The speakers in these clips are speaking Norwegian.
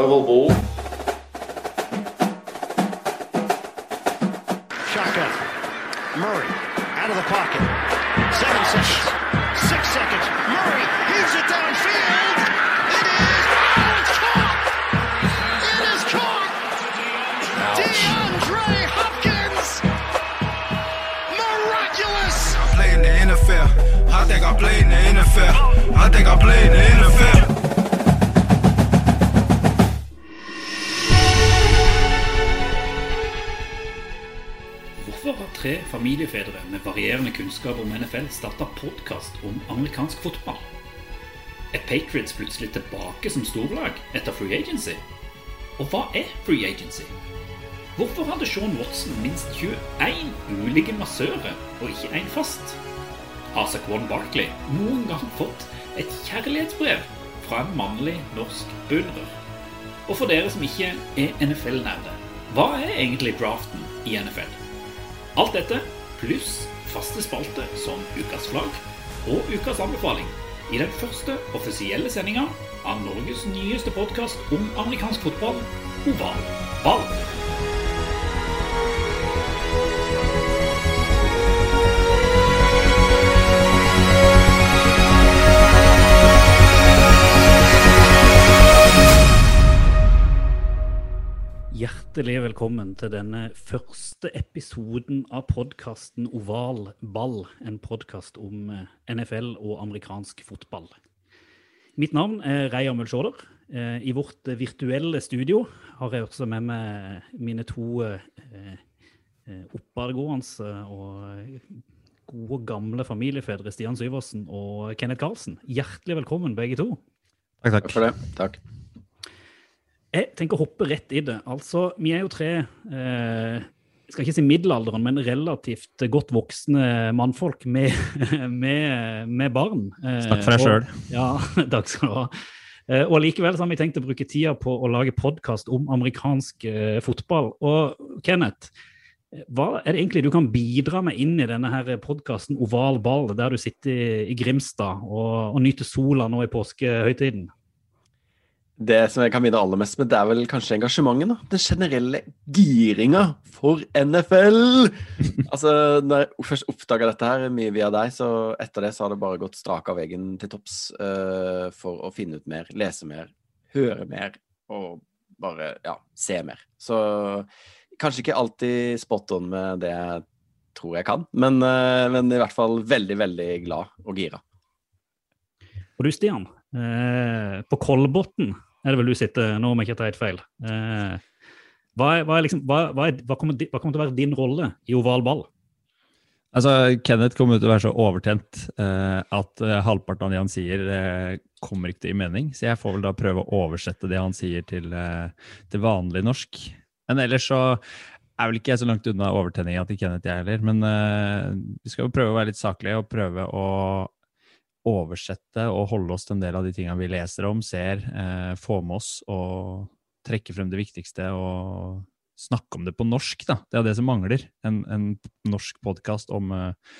oval ball. Shotgun. Murray out of the pocket. Seven seconds. Six seconds. Murray heaves it downfield. It is. Oh, it's caught. It is caught. DeAndre Hopkins. Miraculous. play in the NFL. I think I play in the NFL. I think I play in the familiefedre med varierende kunnskap om NFL starta podkast om amerikansk fotball? Er Patriots plutselig tilbake som storlag etter free agency? Og hva er free agency? Hvorfor hadde Sean Watson minst 21 ulike massører og ikke én fast? Har Saquon Barkley noen gang fått et kjærlighetsbrev fra en mannlig norsk beundrer? Og for dere som ikke er NFL-nerder, hva er egentlig draften i NFL? Alt dette pluss faste spalte som Ukas flagg og Ukas anbefaling i den første offisielle sendinga av Norges nyeste podkast om amerikansk fotball, Oval ball. Hjertelig velkommen til denne første episoden av podkasten Oval ball, en podkast om eh, NFL og amerikansk fotball. Mitt navn er Reier Mulsjåder. Eh, I vårt virtuelle studio har jeg også med meg mine to eh, oppadgående og gode, gamle familiefedre, Stian Syversen og Kenneth Karlsen. Hjertelig velkommen, begge to. Takk, Takk for det. Takk. Jeg tenker å hoppe rett i det. Altså, vi er jo tre eh, jeg skal ikke si middelalderen, men relativt godt voksne mannfolk med, med, med barn. Eh, Snakk for deg sjøl. Ja, takk skal du ha. Eh, Og likevel så har vi tenkt å bruke tida på å lage podkast om amerikansk eh, fotball. Og Kenneth, eh, hva er det egentlig du kan bidra med inn i denne her podkasten Oval ball, der du sitter i, i Grimstad og, og nyter sola nå i påskehøytiden? Det som jeg kan minne aller mest med, det er vel kanskje engasjementet. da. Den generelle giringa for NFL! altså, når jeg først oppdaga dette her, mye via deg, så etter det så har det bare gått strak av veggen til topps uh, for å finne ut mer, lese mer, høre mer og bare, ja, se mer. Så kanskje ikke alltid spot on med det jeg tror jeg kan, men, uh, men i hvert fall veldig, veldig glad og gira. Og du, Stian, eh, på Kolbotn er det vel du sitter nå, om jeg ikke tar helt feil. Hva kommer til å være din rolle i oval ball? Altså, Kenneth kommer til å være så overtent eh, at eh, halvparten av det han sier, eh, kommer ikke til å gi mening. Så jeg får vel da prøve å oversette det han sier, til, eh, til vanlig norsk. Men ellers så er vel ikke jeg så langt unna overtenninga til Kenneth, jeg heller. Men eh, vi skal jo prøve å være litt saklige og prøve å oversette og holde oss til en del av de tinga vi leser om, ser, eh, få med oss og trekke frem det viktigste og snakke om det på norsk, da. Det er det som mangler. En, en norsk podkast om, eh,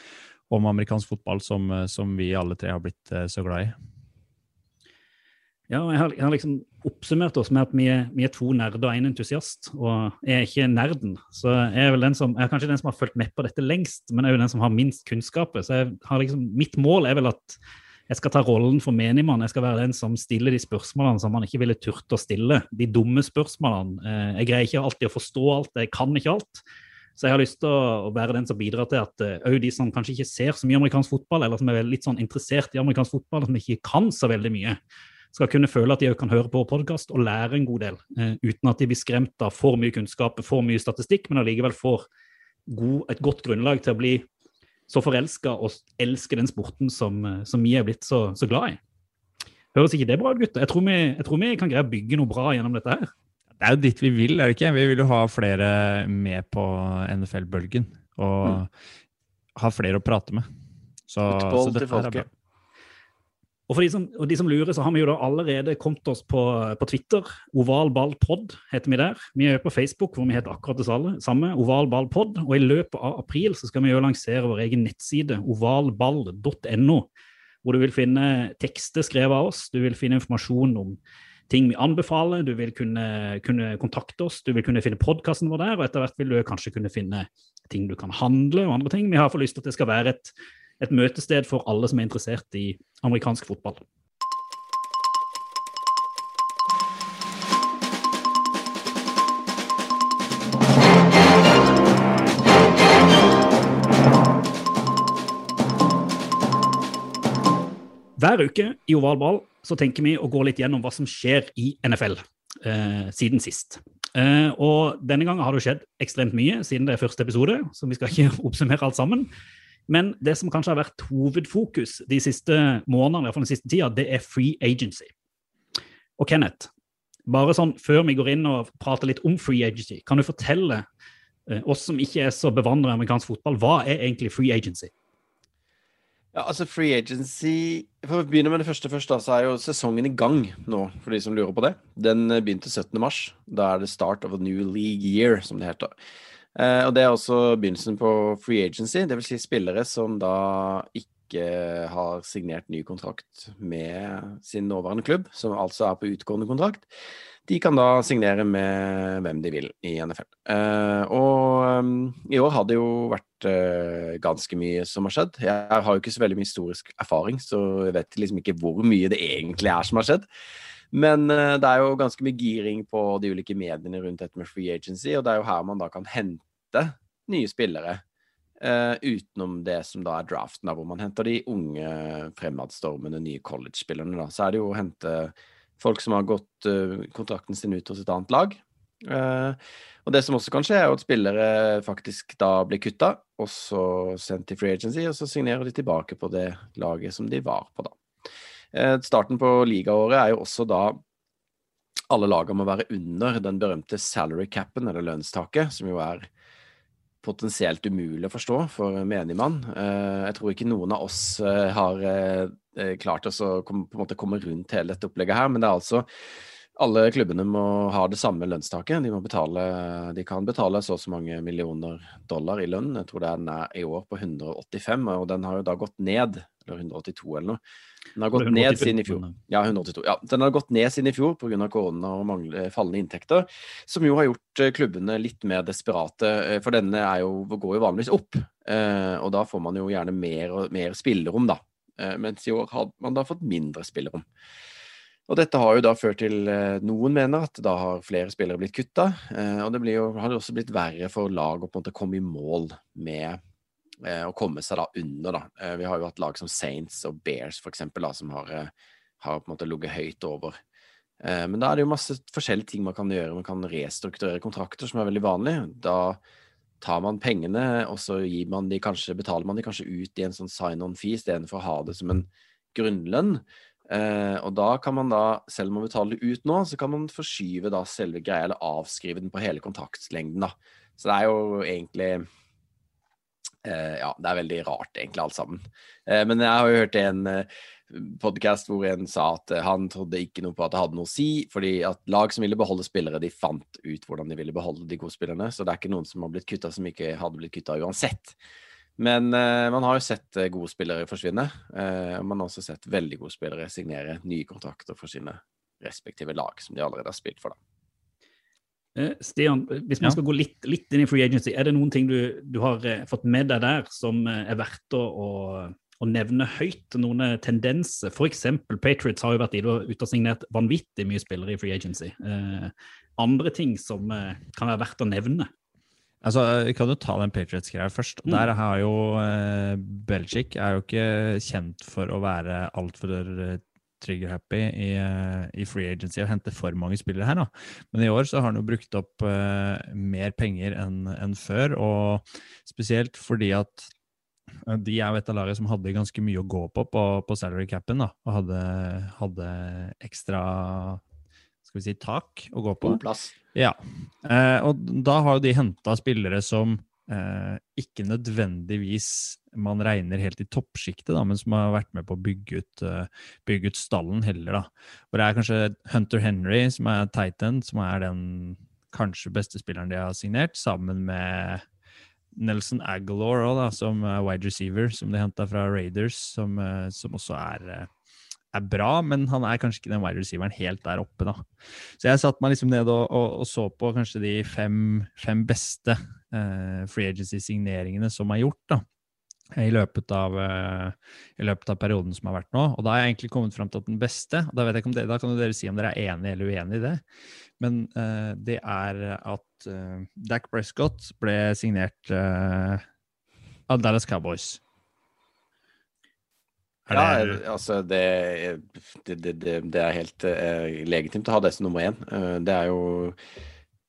om amerikansk fotball som, eh, som vi alle tre har blitt eh, så glad i. Ja, jeg har, jeg har liksom oppsummert oss med at vi er, vi er to nerder og én entusiast. Og jeg er ikke nerden, så jeg er vel den som, jeg er kanskje den som har fulgt med på dette lengst, men jeg er jo den som har minst kunnskap. Så jeg har liksom, mitt mål er vel at jeg skal ta rollen for menigmann. Jeg skal være den som stiller de spørsmålene som man ikke ville turt å stille. De dumme spørsmålene. Eh, Jeg greier ikke alltid å forstå alt, jeg kan ikke alt. Så jeg har lyst til å være den som bidrar til at òg de som kanskje ikke ser så mye amerikansk fotball, eller som er litt sånn interessert i amerikansk fotball, som ikke kan så veldig mye, skal kunne føle at de òg kan høre på podkast og lære en god del, eh, uten at de blir skremt av for mye kunnskap, for mye statistikk, men allikevel får god, et godt grunnlag til å bli så forelska og elske den sporten som, eh, som vi er blitt så, så glad i. Høres ikke det bra ut, gutter? Jeg tror, vi, jeg tror vi kan greie å bygge noe bra gjennom dette her. Det er jo dit vi vil, er det ikke? Vi vil jo ha flere med på NFL-bølgen. Og ha flere å prate med. Så, Fotball så til folket. Og for de som, de som lurer, så har vi jo da allerede kommet oss på, på Twitter. Ovalballpod heter vi der. Vi er jo på Facebook, hvor vi heter akkurat det samme, Ovalballpod. Og i løpet av april så skal vi jo lansere vår egen nettside, ovalball.no, hvor du vil finne tekster skrevet av oss. Du vil finne informasjon om ting vi anbefaler, du vil kunne, kunne kontakte oss, du vil kunne finne podkasten vår der, og etter hvert vil du kanskje kunne finne ting du kan handle og andre ting. Vi har for lyst til at det skal være et, et møtested for alle som er interessert i amerikansk fotball. Hver uke i Oval ball så tenker vi å gå litt gjennom hva som skjer i NFL eh, siden sist. Eh, og denne gangen har det skjedd ekstremt mye siden det er første episode, så vi skal ikke oppsummere alt sammen. Men det som kanskje har vært hovedfokus de siste månedene, i hvert fall den siste tida, det er free agency. Og Kenneth, bare sånn før vi går inn og prater litt om free agency, kan du fortelle eh, oss som ikke er så bevandret i amerikansk fotball, hva er egentlig free agency? Ja, altså Free agency For å begynne med det første først, da, så er jo sesongen i gang nå, for de som lurer på det. Den eh, begynte 17. mars. Da er det start of a new league year, som det heter. Eh, og Det er også begynnelsen på free agency, dvs. Si spillere som da ikke har signert ny kontrakt med sin nåværende klubb, som altså er på utgående kontrakt. De kan da signere med hvem de vil i NFL. Eh, og um, i år har det jo vært uh, ganske mye som har skjedd. Jeg har jo ikke så veldig mye historisk erfaring, så jeg vet liksom ikke hvor mye det egentlig er som har skjedd. Men uh, det er jo ganske mye giring på de ulike mediene rundt dette med free agency, og det er jo her man da kan hente nye spillere. Uh, utenom det som da er draften, da, hvor man henter de unge fremadstormende nye college-spillerne. Så er det jo å hente folk som har gått uh, kontrakten sin ut hos et annet lag. Uh, og det som også kan skje, er at spillere faktisk da blir kutta, og så sendt til free agency, og så signerer de tilbake på det laget som de var på, da. Uh, starten på ligaåret er jo også da alle lagene må være under den berømte salary capen, eller lønnstaket, som jo er potensielt umulig å forstå for menigmann. Jeg tror ikke noen av oss har klart klart å komme rundt hele dette opplegget her. Men det er altså alle klubbene må ha det samme lønnstaket. De, betale, de kan betale så og så mange millioner dollar i lønn. Jeg tror det er nær, i år på 185, og den har jo da gått ned. Eller 182 eller noe. Den har gått ned siden i fjor. Ja, 182. Ja, den har gått ned siden i fjor pga. korona og mangle, fallende inntekter. Som jo har gjort eh, klubbene litt mer desperate. Eh, for denne jo, går jo vanligvis opp. Og da får man jo gjerne mer, mer spillerom, da. Eh, mens i år har man da fått mindre spillerom. Og dette har jo da ført til eh, Noen mener at da har flere spillere blitt kutta. Eh, og det jo, har også blitt verre for lag å på en måte komme i mål med å komme seg da under. da. Vi har jo hatt lag som Saints og Bears for eksempel, da, som har, har på en måte ligget høyt over. Men da er det jo masse forskjellige ting man kan gjøre. Man kan restrukturere kontrakter, som er veldig vanlig. Da tar man pengene, og så man de kanskje, betaler man de kanskje ut i en sånn sign-on-fee istedenfor å ha det som en grunnlønn. Eh, og da kan man da, selv om man betaler det ut nå, så kan man forskyve da selve greia, eller avskrive den på hele kontraktslengden, da. Så det er jo egentlig eh, Ja, det er veldig rart, egentlig, alt sammen. Eh, men jeg har jo hørt en eh, podkast hvor en sa at eh, han trodde ikke noe på at det hadde noe å si, fordi at lag som ville beholde spillere, de fant ut hvordan de ville beholde de gode spillerne. Så det er ikke noen som har blitt kutta som ikke hadde blitt kutta uansett. Men man har jo sett gode spillere forsvinne. Og man har også sett veldig gode spillere signere nye kontrakter for sine respektive lag, som de allerede har spilt for. da. Stian, hvis man skal gå litt, litt, inn i free agency, er det noen ting du, du har fått med deg der som er verdt å, å å nevne høyt noen tendenser. F.eks. Patriots har jo vært ute og signert vanvittig mye spillere i free agency. Eh, andre ting som eh, kan være verdt å nevne? Altså, Vi kan jo ta den Patriots-greia først. Mm. Der har jo eh, Belgic er jo ikke kjent for å være altfor eh, trigger-happy i, eh, i, free agency og hente for mange spillere her. Da. Men i år så har han jo brukt opp uh, mer penger enn en før, og spesielt fordi at de er jo et av lagene som hadde ganske mye å gå på på, på salary capen. da, Og hadde, hadde, ekstra skal vi si, tak å gå på. God plass. Ja. Uh, og da har jo de henta spillere som eh, ikke nødvendigvis man regner helt i toppsjiktet, men som har vært med på å bygge ut, uh, bygge ut stallen heller. da. Hvor det er kanskje Hunter Henry, som er Titan, som er den kanskje beste spilleren de har signert, sammen med Nelson Aguilar også, da, som wide receiver, som de henta fra Raiders, som, uh, som, også er uh, er bra, men han er kanskje ikke den wide receiveren helt der oppe, da. Så jeg satte meg liksom ned og, og, og så på kanskje de fem, fem beste free agency-signeringene som er gjort, da. I løpet, av, eh, I løpet av perioden som har vært nå. Og da har jeg egentlig kommet fram til at den beste Da vet jeg ikke om det, da kan dere si om dere er enig eller uenig i det. Men eh, det er at uh, Dac Prescott ble signert eh, av Dallas Cowboys. Er Ja, det- altså det, det, det, det, er helt eh, legitimt å ha det som nummer én. Eh, det er jo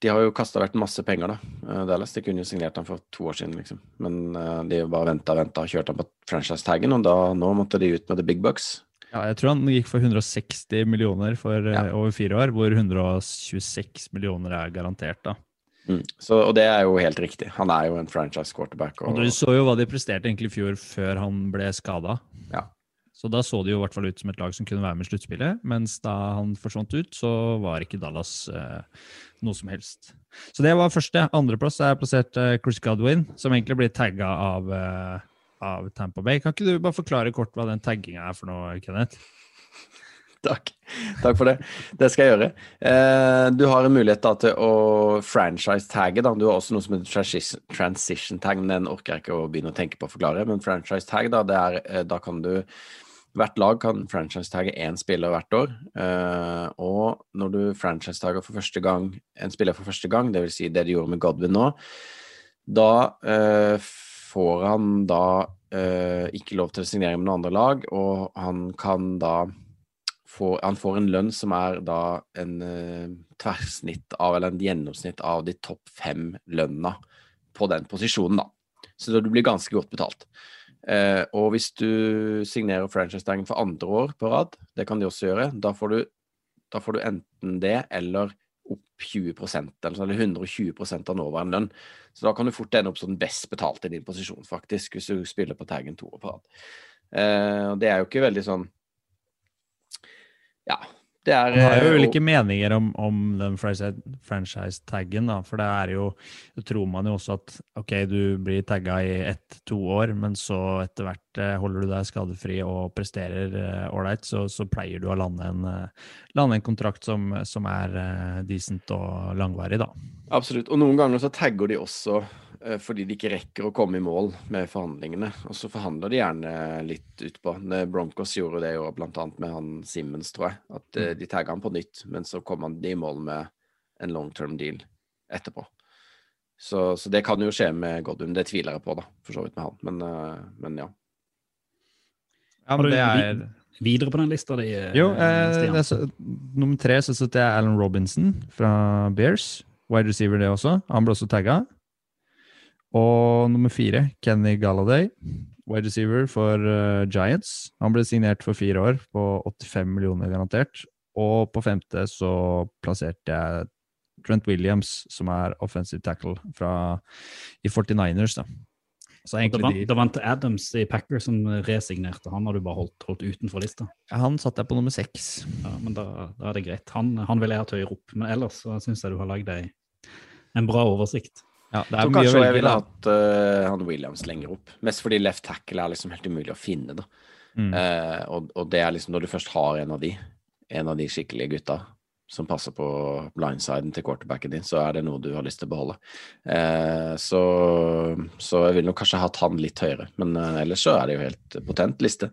De har jo kasta vekk masse penger, da. Eh, Dallas. De kunne jo signert han for to år siden, liksom. Men uh, de bare venta og venta og kjørte han på franchise-taggen, og da, nå måtte de ut med the big bucks. Ja, jeg tror han gikk for 160 millioner for eh, Ja. over fire år, hvor 126 millioner er garantert. da. Mm. Så, og det er jo helt riktig. Han er jo en franchise quarterback. Og Og, Du så jo hva de presterte egentlig i fjor, før han ble skada. Ja. Så da så det jo i hvert fall ut som et lag som kunne være med i sluttspillet, mens da han forsvant ut, så var ikke Dallas eh, noe som helst. Så det var første. Andreplass er plassert eh, Chris Godwin, som egentlig blir tagga av, eh, av Tampa Bay. Kan ikke du bare forklare kort hva den tagginga er for noe, Kenneth? Takk. Takk for det. Det skal jeg gjøre. Eh, du har en mulighet da til å franchise-tagge. Du har også noe som heter transition- transition-tag, men den orker jeg ikke å begynne å tenke på å forklare. Men franchise-tag, da, det er, eh, da kan du Hvert lag kan franchise-tagge én spiller hvert år. Eh, og når du franchise-tagger for første gang en spiller for første gang, dvs. Si det de gjorde med Godwin nå, da eh, får han da eh, ikke lov til å signere med noen andre lag, og han kan da får, han får en lønn som er da en tverrsnitt av, eller en gjennomsnitt av de topp fem lønna på den posisjonen, da. Så du blir ganske godt betalt. Eh, og hvis du signerer franchise-tagen for andre år på rad, det kan de også gjøre, da får du, da får du enten det eller opp 20 eller, sånn, eller 120 av nåværende lønn. Så da kan du fort ende opp som den best betalte i din posisjon, faktisk, hvis du spiller på taggen to år på rad. Eh, og det er jo ikke veldig sånn Ja, det er Man har jo eh, ulike meninger om, om den franchise- franchise-taggen, da. For det er jo tror man jo også at ok, du blir tagga i ett-to år, men så etter hvert eh, holder du deg skadefri og presterer ålreit, så, så pleier du å lande en, eh, lande en kontrakt som, som er eh, decent og langvarig, da. Absolutt. Og noen ganger så tagger de også eh, fordi de ikke rekker å komme i mål med forhandlingene. Og så forhandler de gjerne litt utpå. Broncos gjorde det jo blant annet med han Simmons, tror jeg. At eh, de tagga han på nytt, men så kom han de i mål med en long term deal etterpå. Så, så det kan jo skje med Godwin. Det tviler jeg på, da, for så vidt med han. Men, eh, men ja. Ja, men det er videre på den lista di? eh, Jo, eh, Stian? så, nummer tre så setter jeg Alan Robinson fra Bears. Wide receiver, det også. Han ble også tagga. Og nummer fire, Kenny Galladay. Wide receiver for uh, Giants. Han ble signert for fire år på 85 millioner garantert. Og på femte så plasserte jeg Trent Williams, som er offensive tackle fra, i 49ers. Da. Så egentlig de, det vant, Adams i Packers som resignerte. Han har du bare holdt, holdt utenfor lista. Ja, Han satte jeg på nummer seks. Ja, men da, da er det greit. Han, han ville jeg hatt høyere opp. Men ellers så syns jeg du har lagd en bra oversikt. Ja, det Så er mye kanskje jeg ville hatt uh, han Williams lenger opp. Mest fordi left tackle er liksom helt umulig å finne, da. Mm. Uh, og, og det er liksom når du først har en av de, en av de skikkelige gutta som passer på blindsiden til quarterbacken din, så er det noe du har lyst til å beholde. Uh, så, så jeg ville nok kanskje hatt han litt høyere, men eh, ellers så er det jo helt potent liste.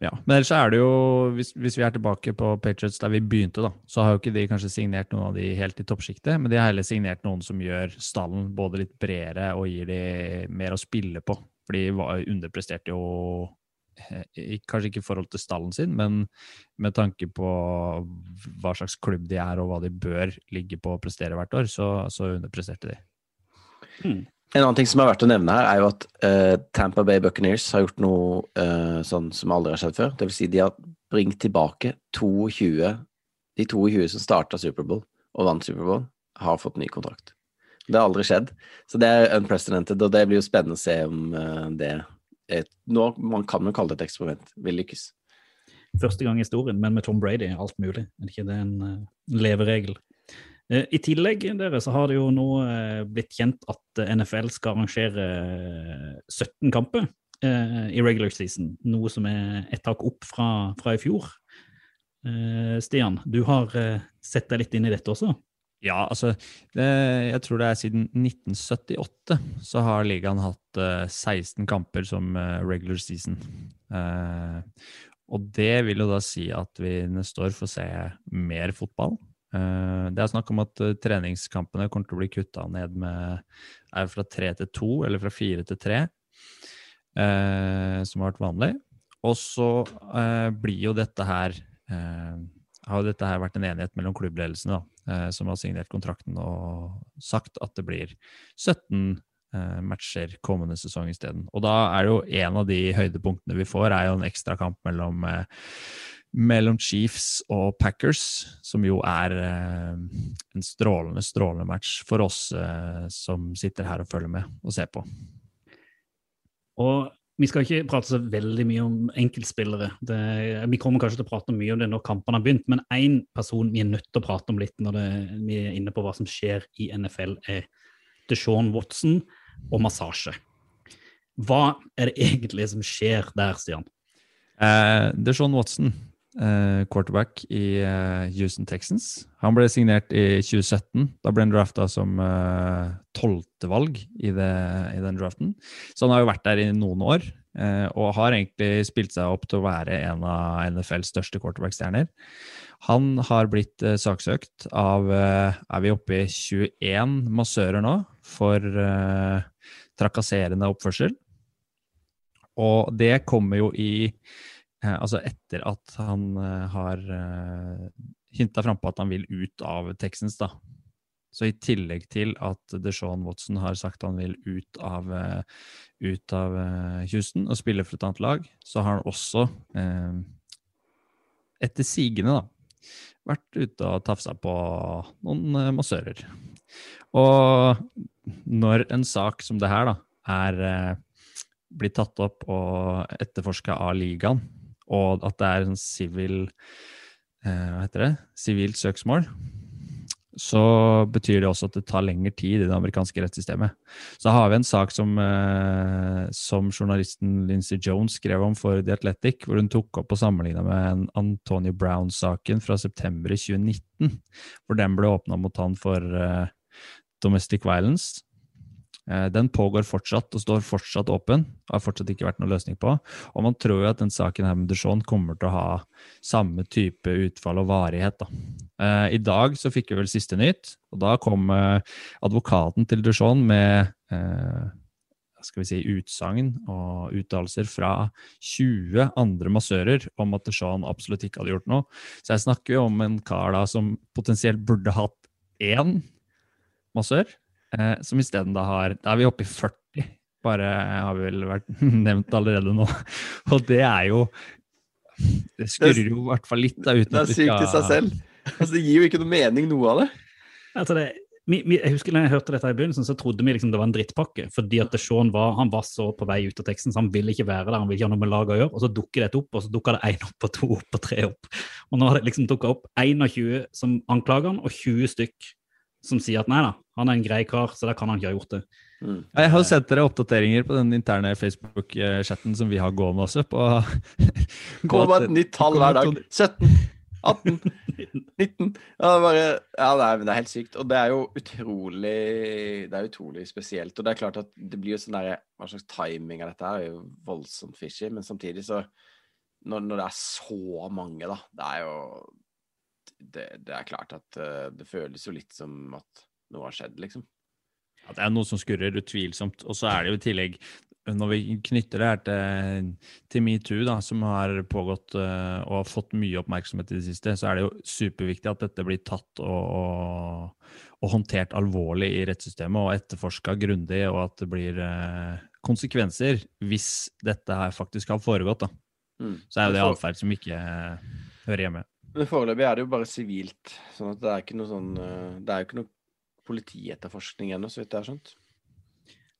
Ja, men ellers er det jo, hvis, hvis vi er tilbake på Patriots der vi begynte, da, så har jo ikke de kanskje signert noen av de helt i toppsjiktet, men de har heller signert noen som gjør stallen både litt bredere og gir de mer å spille på. For de underpresterte jo eh, kanskje ikke i forhold til stallen sin, men med tanke på hva slags klubb de er og hva de bør ligge på å prestere hvert år, så, så underpresterte de. En annen ting som er verdt å nevne her, er jo at uh, Tampa Bay Buccaneers har gjort noe uh, sånn som aldri har skjedd før. Det vil si de har bringt tilbake 22 De 22 som starta Superbowl og vant Superbowl, har fått ny kontrakt. Det har aldri skjedd. Så det er unprecedented, og det blir jo spennende å se om uh, det er, nå, Man kan jo kalle det et eksperiment. Vil lykkes. Første gang i historien, men med Tom Brady, alt mulig. Er det ikke det en leveregel? Eh, I tillegg dere, så har det jo nå eh, blitt kjent at eh, NFL skal arrangere eh, 17 kamper i regular season. Noe som er et tak opp fra, fra i fjor. Stian, du har sett deg litt inn i dette også? Ja, altså Jeg tror det er siden 1978 så har ligaen hatt eh, 16 kamper som regular season. Og det vil jo da si at vi neste år får se mer fotball. Eh, det er snakk om at eh, treningskampene kommer til å bli kutta ned med er fra tre til to, eller fra fire til tre, eh, som har vært vanlig. Og så blir jo dette her har dette her vært en enighet mellom klubbledelsene, som har signert kontrakten og sagt at det blir 17 eh, matcher kommende sesong isteden. Og da er jo en av de høydepunktene vi får, er jo en ekstrakamp mellom mellom Chiefs og Packers, som jo er eh, en strålende, strålende match for oss eh, som sitter her og følger med og ser på. Og vi skal ikke prate så veldig mye om enkeltspillere. Det, vi kommer kanskje til å prate mye om det når kampene har begynt, men én person vi er nødt til å prate om litt når det, vi er inne på hva som skjer i NFL, er Deshaun Watson og massasje. Hva er det egentlig som skjer der, Stian? Eh, Deshaun Watson, quarterback i eh, Houston Texans. Han ble signert i 2017. Da ble han drafta som tolvtevalg eh, i, i den draften. Så han har jo vært der i noen år, eh, og har egentlig spilt seg opp til å være en av NFLs største quarterback-stjerner. Han har blitt eh, saksøkt av eh, Er vi oppe i 21 massører nå for eh, trakasserende oppførsel? Og det kommer jo i eh, Altså etter at han eh, har eh, hinta frampå at han vil ut av Texans, da. Så i tillegg til at Deshaun Watson har sagt han vil ut av, eh, ut av eh, Houston og spille for et annet lag, så har han også, eh, etter sigende, da, vært ute og tafsa på noen eh, massører. Og når en sak som det her da, er eh, blitt tatt opp og etterforska av ligaen, og at det er en sivil eh, Hva heter det? Sivilt søksmål, så betyr det også at det tar lengre tid i det amerikanske rettssystemet. Så har vi en sak som, eh, som journalisten Lindsey Jones skrev om for The Athletic, hvor hun tok opp og sammenligna med en Antonio Brown-saken fra september i 2019, hvor den ble åpna mot han for eh, domestic violence. Eh, Den pågår fortsatt og står fortsatt åpen. Det har fortsatt ikke vært noen løsning på. Og man tror jo at den saken her med Duchon kommer til å ha samme type utfall og varighet. Da. Eh, I dag så fikk vi vel siste nytt, og da kom eh, advokaten til Duchon med skal vi si, utsagn og uttalelser fra 20 andre massører om at Duchon absolutt ikke hadde gjort noe. Så jeg snakker jo om en kar da som potensielt burde hatt én massør, eh, som isteden da har Da er vi oppe i 40, bare har vi vel vært nevnt allerede nå. Og det er jo Det skurrer jo i hvert fall litt, da, uten Det er sykt i seg selv. Altså, det gir jo ikke noe mening, noe av det. Altså det, vi, vi, jeg husker når jeg hørte dette i begynnelsen, så trodde vi liksom det var en drittpakke. Fordi at Sean var, han var så på vei ut av teksten, så han ville ikke være der. Han ville ikke ha noe med laget å gjøre. Og så dukker det opp, og så dukker det én opp, og to opp, og tre opp. Og nå har det liksom dukka opp 21 som anklager han, og 20 stykk som sier at nei da, han er en grei kar, så da kan han ikke ha gjort det. Mm. Jeg har sett dere oppdateringer på den interne Facebook-chatten som vi har gående også. på Kommer bare et nytt tall hver dag. 17, 18, 19 ja, det, er bare, ja, det, er, det er helt sykt. Og det er jo utrolig Det er utrolig spesielt. Og det er klart at det blir jo sånn derre Hva slags timing av dette her er jo voldsomt fishy, men samtidig så når, når det er så mange, da Det er jo Det, det er klart at uh, det føles jo litt som at noe har skjedd, liksom. At det er noe som skurrer, utvilsomt. Og så er det jo i tillegg, når vi knytter det her til, til metoo, da, som har pågått uh, og har fått mye oppmerksomhet i det siste, så er det jo superviktig at dette blir tatt og, og, og håndtert alvorlig i rettssystemet og etterforska grundig, og at det blir uh, konsekvenser hvis dette her faktisk har foregått. da. Mm. Så er jo det atferd som ikke hører hjemme. Men foreløpig er det jo bare sivilt. sånn at det er ikke noe sånn eh, Det er jo ikke noe politietterforskning ennå, så vidt jeg har skjønt.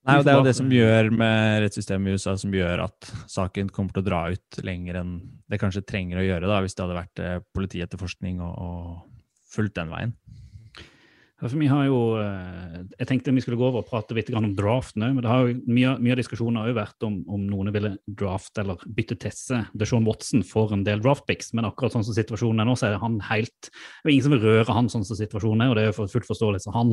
Nei, og Det er jo det som gjør med rettssystemet i USA, som gjør at saken kommer til å dra ut lenger enn det kanskje trenger å gjøre, da, hvis det hadde vært eh, politietterforskning og, og fulgt den veien. For vi har jo, eh, Jeg tenkte vi skulle gå over og prate litt om draften òg, men det har jo mye, mye av diskusjonen har jo vært om, om noen ville drafte eller bytte tesse. Det er Deshaun Watson for en del draftpicks, men akkurat sånn som situasjonen er nå, så er han helt Det er ingen som vil røre han sånn som situasjonen er, og det er jo for fullt forståelig. Så han,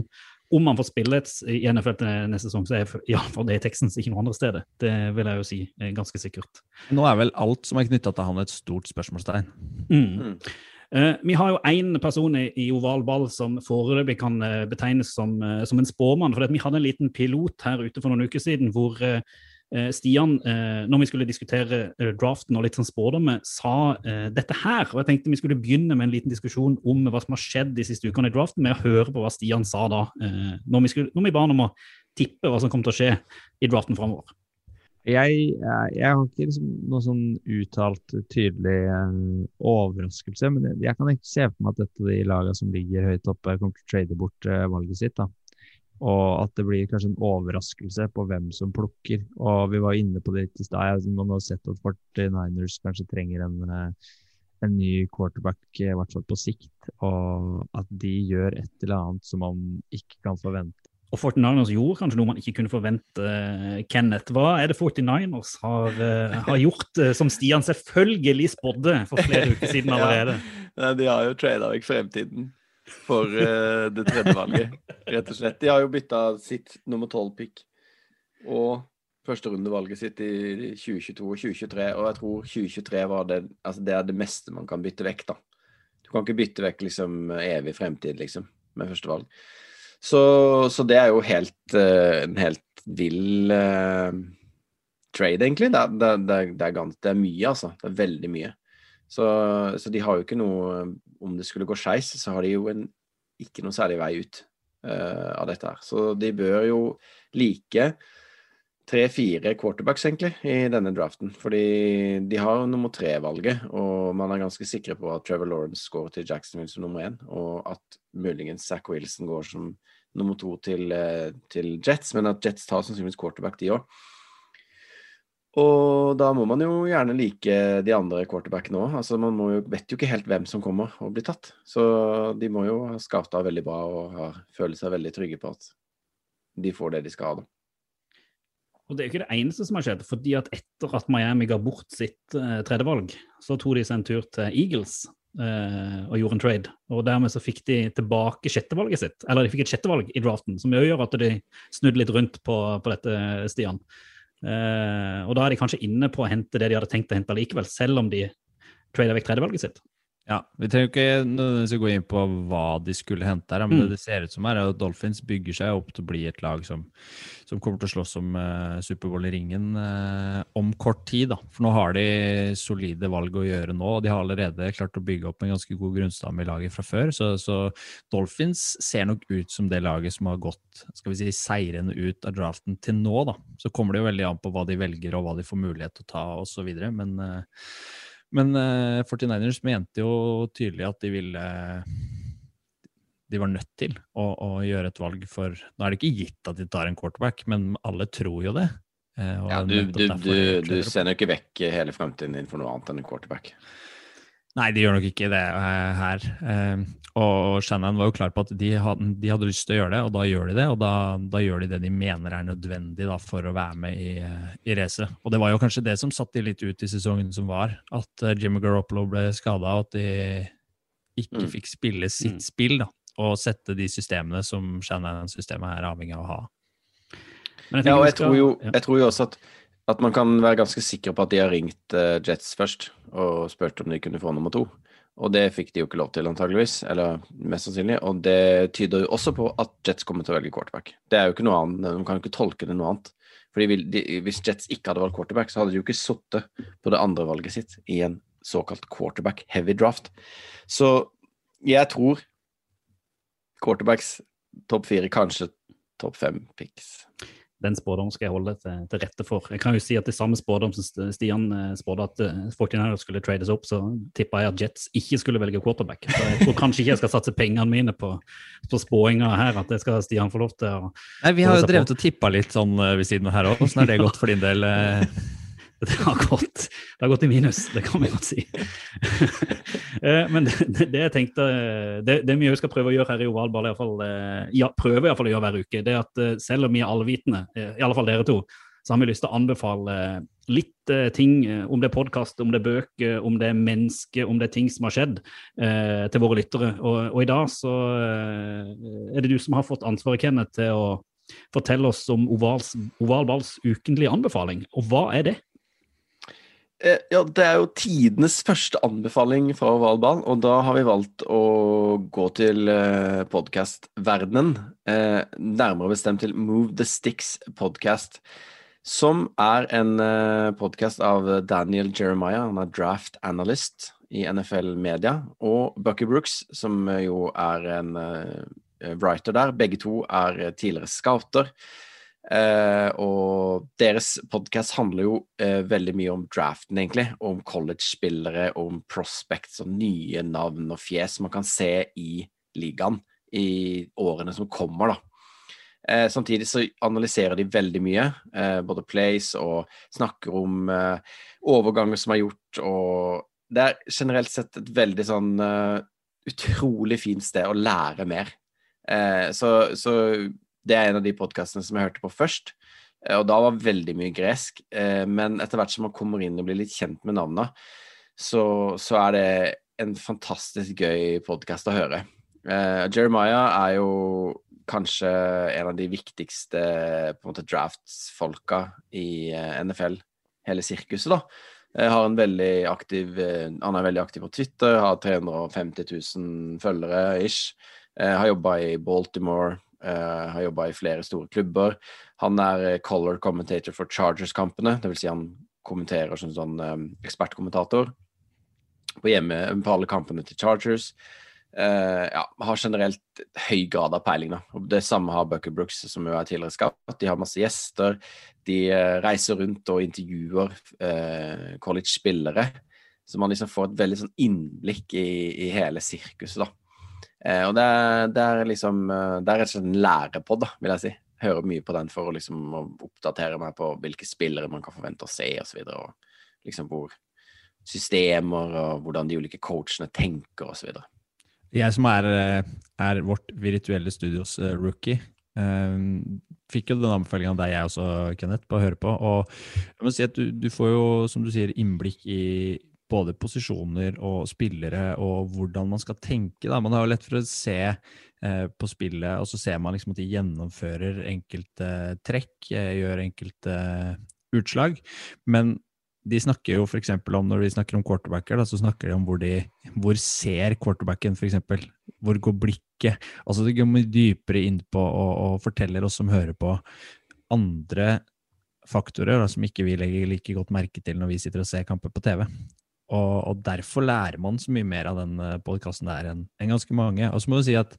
om han får spille i NFL til neste sesong, så er iallfall det i Texans, ikke noe andre steder. Det vil jeg jo si ganske sikkert. Nå er vel alt som er knytta til han et stort spørsmålstegn. Mm. Eh, vi har jo én person i, oval ball som foreløpig kan eh, betegnes som, eh, som en spåmann. for Vi hadde en liten pilot her ute for noen uker siden hvor eh, eh, Stian, eh, når vi skulle diskutere eh, draften og litt sånn spådommer, sa eh, dette her. og Jeg tenkte vi skulle begynne med en liten diskusjon om hva som har skjedd de siste ukene i draften, med å høre på hva Stian sa da, eh, når, vi skulle, når vi ba om å tippe hva som kom til å skje i draften framover. Jeg, jeg, jeg har ikke liksom noe sånn uttalt tydelig eh, overraskelse, men jeg, kan ikke se for meg at dette de lagene som ligger høyt oppe, kommer til å trade bort eh, valget sitt. da. Og at det blir kanskje en overraskelse på hvem som plukker. Og vi var inne på det litt i stad. Man har sett at 49ers kanskje trenger en, eh, en ny quarterback, i hvert fall på sikt. Og at de gjør et eller annet som man ikke kan forvente. Og 49ers gjorde kanskje noe man ikke kunne forvente. eh, Kenneth, hva er det 49ers har, eh, har gjort, eh, som Stian selvfølgelig spådde for flere uker siden allerede? Nei, de har jo trada vekk fremtiden for uh, det tredje valget, rett og slett. De har jo bytta sitt nummer tolv-pick og førsterundevalget sitt i 2022 og 2023, og jeg tror 2023 var det Altså, det er det meste man kan bytte vekk, da. Du kan ikke bytte vekk liksom evig fremtid, liksom, med førstevalg. Så, så det er jo helt eh, en helt vill eh, trade, egentlig. Det det, det, er gans, det er mye, altså. Det er veldig mye. Så, så de har jo ikke noe Om det skulle gå skeis, så har de jo en, ikke noe særlig vei ut uh, av dette her. Så de bør jo like tre-fire quarterbacks, egentlig, i denne draften. Fordi de har nummer tre-valget, og man er ganske sikre på at Trevor Lawrence går til Jacksonville som nummer én, og at muligens Zack Wilson går som nummer to til, eh, til Jets, men at Jets tar sannsynligvis quarterback, de òg. Og da må man jo gjerne like de andre quarterbackene òg. Altså, man jo, vet jo ikke helt hvem som kommer og blir tatt. Så de må jo ha scouta veldig bra og føle seg veldig trygge på at de får det de skal ha. da. Og det er jo ikke det eneste som har skjedd, fordi at etter at Miami ga bort sitt eh, tredjevalg, så tok de seg en tur til Eagles eh, og gjorde en trade. Og dermed så fikk de tilbake sjettevalget sitt. Eller de fikk et sjettevalg i draften, som gjør at de snudde litt rundt på, på dette, Stian. Eh, og da er de kanskje inne på å hente det de hadde tenkt å hente likevel, selv om de trader vekk tredjevalget sitt. Ja, Vi trenger jo ikke nødvendigvis å gå inn på hva de skulle hente her, men Mm. det det ser ut som her er at Dolphins bygger seg opp til å bli et lag som, som kommer til å slåss om uh, Superbowl i ringen uh, om kort tid. da. For nå har de solide valg å gjøre nå, og de har allerede klart å bygge opp en ganske god grunnstamme i laget fra før. Så, så Dolphins ser nok ut som det laget som har gått skal vi si, seirende ut av draften til nå. da. Så kommer det jo veldig an på hva de velger og hva de får mulighet til å ta osv. Men eh, men eh, 49ers mente jo tydelig at de ville De var nødt til å, å gjøre et valg for Nå er det ikke gitt at de tar en quarterback, men alle tror jo det. eh, Ja, du, du, du, du sender jo ikke vekk hele fremtiden din for noe annet enn en quarterback. Nei, de gjør nok ikke det uh, her. Uh, og Shannon var jo klar på at de hadde, de hadde lyst til å gjøre det, og da gjør de det. Og da, da gjør de det de mener er nødvendig da, for å være med i, uh, i racet. Og det var jo kanskje det som satte de litt ut i sesongen som var, at uh, Jimmy Garoppolo ble skada, og at de ikke Mm. fikk spille sitt Mm. spill, da. Og sette de systemene som Shannon-systemet er avhengig av å ha. Men Ja, og jeg, skal, tror jo, ja. jeg tror jo også at, at man kan være ganske sikker på at de har ringt eh, Jets først og spurt om de kunne få nummer to. Og det fikk de jo ikke lov til, antageligvis. Eller mest sannsynlig. Og det tyder jo også på at Jets kommer til å velge quarterback. Det er jo ikke noe annet, De kan jo ikke tolke det noe annet. Fordi vil, de, Hvis Jets ikke hadde valgt quarterback, så hadde de jo ikke sittet på det andre valget sitt i en såkalt quarterback heavy draft. Så jeg tror quarterbacks topp fire, kanskje topp fem picks. Den spådommen skal jeg holde til, til rette for. Jeg kan jo si at det samme spådom som Stian eh, spådde at eh, 49ers skulle trades opp, så tippa jeg at Jets ikke skulle velge quarterback. Så jeg tror kanskje ikke jeg skal satse pengene mine på, på spåinga her, at det skal Stian få lov til å Nei, Vi har jo drevet og tippa litt sånn eh, ved siden av her òg. Åssen har det gått for din del? Det har gått, det har gått i minus, det kan vi godt si. Eh, Men det, det jeg tenkte, det, det vi skal prøve å gjøre her i ovalball, i hvert eh, ja, prøver i hvert fall å gjøre hver uke, det er at eh, selv om vi er allvitende, eh, i alle fall dere to, så har vi lyst til å anbefale litt eh, ting, eh, om det er podkast, om det er bøker, om det er mennesker, om det er ting som har skjedd, eh, til våre lyttere. Og, og i dag så eh, er det du som har fått ansvaret, Kenneth, til å fortelle oss om ovals, ovalballs ukentlige anbefaling. Og hva er det? Eh, Ja, det er jo tidenes første anbefaling fra ovalbanen, og da har vi valgt å gå til eh, podkastverdenen. Eh, nærmere bestemt til Move the Sticks podcast, som er en podkast av Daniel Jeremiah, han er draft analyst i NFL Media, og Bucky Brooks, som jo er en writer der. Begge to er tidligere scouter. Eh, og deres podkast handler jo uh, veldig mye om draften, egentlig. Om college-spillere, om prospects og nye navn og fjes man kan se i ligaen i årene som kommer, da. Uh, samtidig så analyserer de veldig mye, både plays og snakker om overganger som er gjort, og det er generelt sett et veldig sånn utrolig fint sted å lære mer. Så, så det er en av de podkastene som jeg hørte på først. eh, Og da var veldig mye gresk. eh, Men etter hvert som man kommer inn og blir litt kjent med navnene, så, så er det en fantastisk gøy podkast å høre. Eh, Jeremiah er jo kanskje en av de viktigste på en måte draftsfolka i NFL, hele sirkuset, da. Har en veldig aktiv Han er veldig aktiv på Twitter, har 350 000 følgere ish. Har jobba i Baltimore, eh, har jobba i flere store klubber. Han er eh, color commentator for Chargers-kampene, dvs. Si han kommenterer som sånn eh, ekspertkommentator på hjemme på alle kampene til Chargers. Uh, ja, har generelt høy grad av peiling. Da. Og det samme har Bucker Brooks, som jo er tidligere skapt. De har masse gjester. De uh, reiser rundt og intervjuer college-spillere. Så man liksom får et veldig sånn innblikk i, i hele sirkuset, da. Eh, og det er, det er liksom eh, Det er rett og slett en lærepod, da, vil jeg si. Hører mye på den for å liksom oppdatere meg på hvilke spillere man kan forvente å se, osv. Og, og liksom hvor systemer og hvordan de ulike coachene tenker, osv. Jeg som er, eh, er vårt virtuelle studios eh, rookie, eh, fikk jo den anbefalinga av deg, jeg også, Kenneth, på å høre på. Og jeg må si at du, du får jo, som du sier, innblikk i både posisjoner og spillere og hvordan man skal tenke. Da. Man har jo lett for å se eh, på spillet, og så ser man liksom at de gjennomfører enkelte trekk, eh, gjør enkelte utslag. Men de snakker jo f.eks. om når de snakker om quarterbacker, da, så snakker de om hvor, de, hvor ser quarterbacken f.eks. Hvor går blikket? Altså De går dypere inn på og, og forteller oss som hører på, andre faktorer da, som ikke vi legger like godt merke til når vi sitter og ser kamper på TV. Og, og derfor lærer man så mye mer av den podkasten der enn en ganske mange. Og så må du si at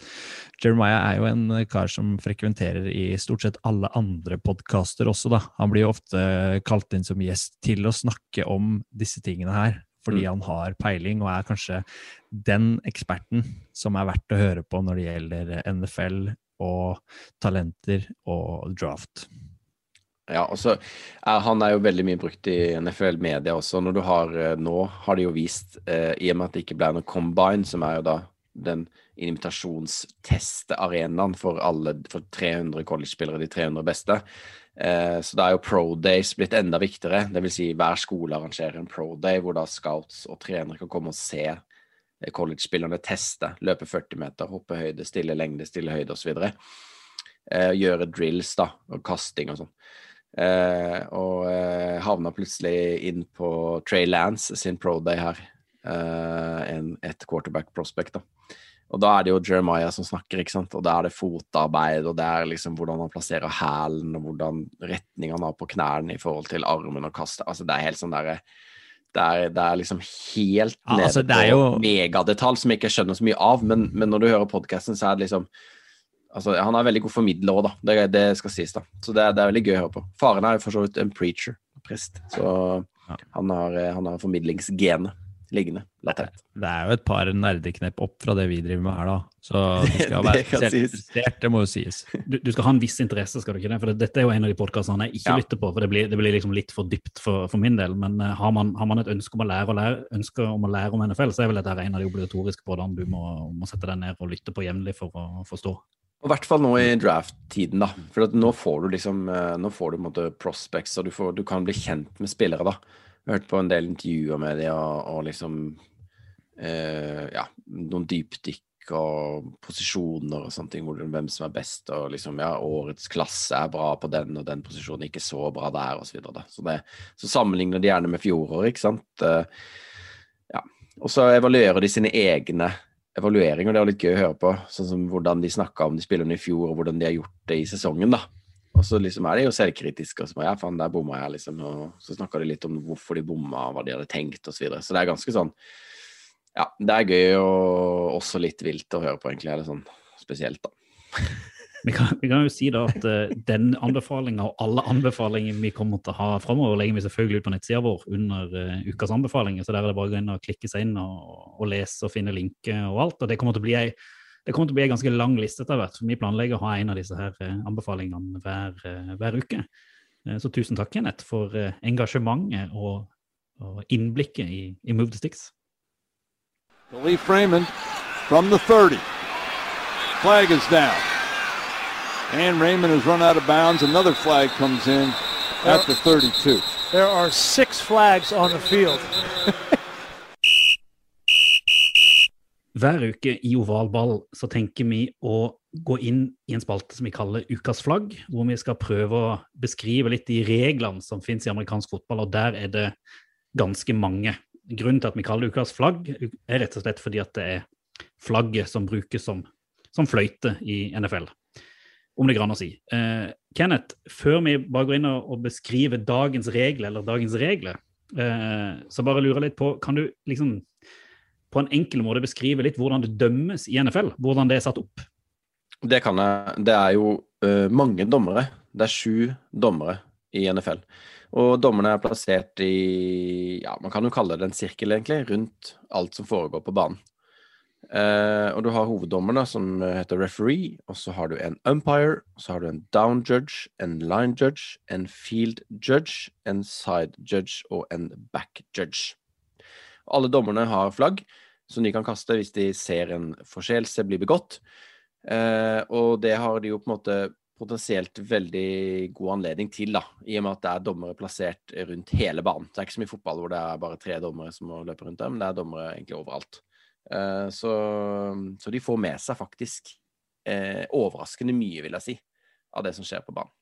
Jeremiah er jo en kar som frekventerer i stort sett alle andre podkaster også, da. Han blir jo ofte kalt inn som gjest til å snakke om disse tingene her, fordi han har peiling og er kanskje den eksperten som er verdt å høre på når det gjelder NFL og talenter og draft. Ja, og så er han er jo veldig mye brukt i NFL-media også. Når du har eh, Nå har de jo vist, eh, i og med at det ikke ble noe combine, som er jo da den invitasjonstestearenaen for for 300 college-spillere, de 300 beste. Eh, så da er jo pro days blitt enda viktigere. Vil si hver skole arrangerer en pro day hvor da scouts og trenere kan komme og se eh, college-spillerne teste. Løpe 40 meter, hoppe høyde, stille lengde, stille høyde osv. Eh, gjøre drills da, og kasting og sånn. Eh, og eh, havna plutselig inn på Trey Lance sin pro day her. Eh, en, et quarterback prospect, da. Og da er det jo Jeremiah som snakker, ikke sant. Og da er det fotarbeid, og det er liksom hvordan han plasserer hælen, og hvordan retning han har på knærne i forhold til armen og kastet. Altså, det er helt sånn derre det er, det er liksom helt Ja, altså, er på jo- megadetalj som jeg ikke skjønner så mye av, men, men når du hører podkasten, så er det liksom Altså, han er veldig god formidler òg, da. Det, det skal sies, da. Så det, er- det er veldig gøy å høre på. Faren er jo for så vidt en preacher, prest, så Ja. han har, eh, han har formidlingsgenet. liggende latent. Det er jo et par nerdeknepp opp fra det vi driver med her, da. Så du skal være interessert, det må jo sies. Du, du skal ha en viss interesse, skal du ikke det? For dette er jo en av de podkastene jeg ikke Ja. lytter på, for det blir, det blir liksom litt for dypt for, for min del. Men uh, har, man, har man et ønske om å lære, og lære, ønske om å lære om NFL, så er vel dette en av de obligatoriske podene du må, må sette deg ned og lytte på jevnlig for å forstå. I hvert fall nå i draft-tiden, da. For nå får du liksom eh, Nå får du på en måte prospects, og du, får, du kan bli kjent med spillere, da. Jeg hørt på en del intervjuer med dem, og, og liksom eh, Ja, noen dypdykk og posisjoner og sånne ting, hvem som er best, og liksom Ja, årets klasse er bra på den, og den posisjonen ikke så bra der, og så videre. Da. Så, det, så sammenligner de gjerne med fjoråret, ikke sant. Eh, ja. Og så evaluerer de sine egne evalueringer. Det var litt gøy å høre på. Sånn som hvordan de snakka om de spillerne i fjor, og hvordan de har gjort det i sesongen. da. Og så liksom er de jo selvkritiske. og så bare, ja, faen, der bomma jeg, liksom. Og så snakker de litt om hvorfor de bomma, hva de hadde tenkt, osv. Så, videre. så det er ganske sånn Ja, det er gøy og også litt vilt å høre på, egentlig. Er det sånn spesielt, da. Vi kan, vi kan jo si da at uh, den anbefalinga og alle anbefalinger vi kommer til å ha framover, legger vi selvfølgelig ut på nettsida vår under uh, ukas anbefalinger. Så der er det bare å gå inn og klikke seg inn og, og lese og finne linker og alt. Og det kommer til å bli ei en ganske lang liste etter hvert. for Vi planlegger å ha en av disse her eh, anbefalingene hver, hver uke. Så tusen takk, Kenneth, for engasjementet og, og innblikket i, i Move the Sticks. Khalif Raymond the 30. Flag is down. And Raymond has run out of bounds. Another flag comes in at the 32. There are six flags on the field. Hver uke i ovalball så tenker vi å gå inn i en spalte som vi kaller Ukas flagg, hvor vi skal prøve å beskrive litt de reglene som finnes i amerikansk fotball, og der er det ganske mange. Grunnen til at vi kaller det Ukas flagg, er rett og slett fordi at det er flagget som brukes som, som fløyte i NFL. Om det går å si. Eh, Kenneth, før vi bare går inn og beskriver dagens regler, eller dagens regler, eh, så bare lurer jeg litt på, kan du liksom på en enkel måte beskrive litt hvordan det dømmes i NFL? Hvordan det er satt opp? Det kan jeg. Det er jo uh, mange dommere. Det er sju dommere i NFL. Og dommerne er plassert i Ja, man kan jo kalle det en sirkel, egentlig, rundt alt som foregår på banen. Eh, og du har hoveddommerne, som heter referee, og så har du en umpire, og så har du en down judge, en line judge, en field judge, en side judge og en back judge. Alle dommerne har flagg som de kan kaste hvis de ser en forseelse bli begått. Eh, og det har de jo på en måte potensielt veldig god anledning til, da, i og med at det er dommere plassert rundt hele banen. Det er ikke som i fotball hvor det er bare tre dommere som må løpe rundt der, men det er dommere egentlig overalt. Eh, så, så de får med seg faktisk eh, overraskende mye, vil jeg si, av det som skjer på banen.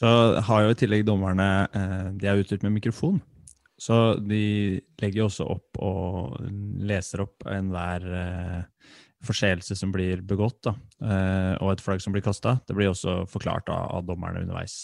Så har jo i tillegg dommerne eh, De er utstyrt med mikrofon. Så de legger jo også opp og leser opp enhver eh, forseelse som blir begått, da, eh, og et flagg som blir kasta. Det blir også forklart da, av dommerne underveis.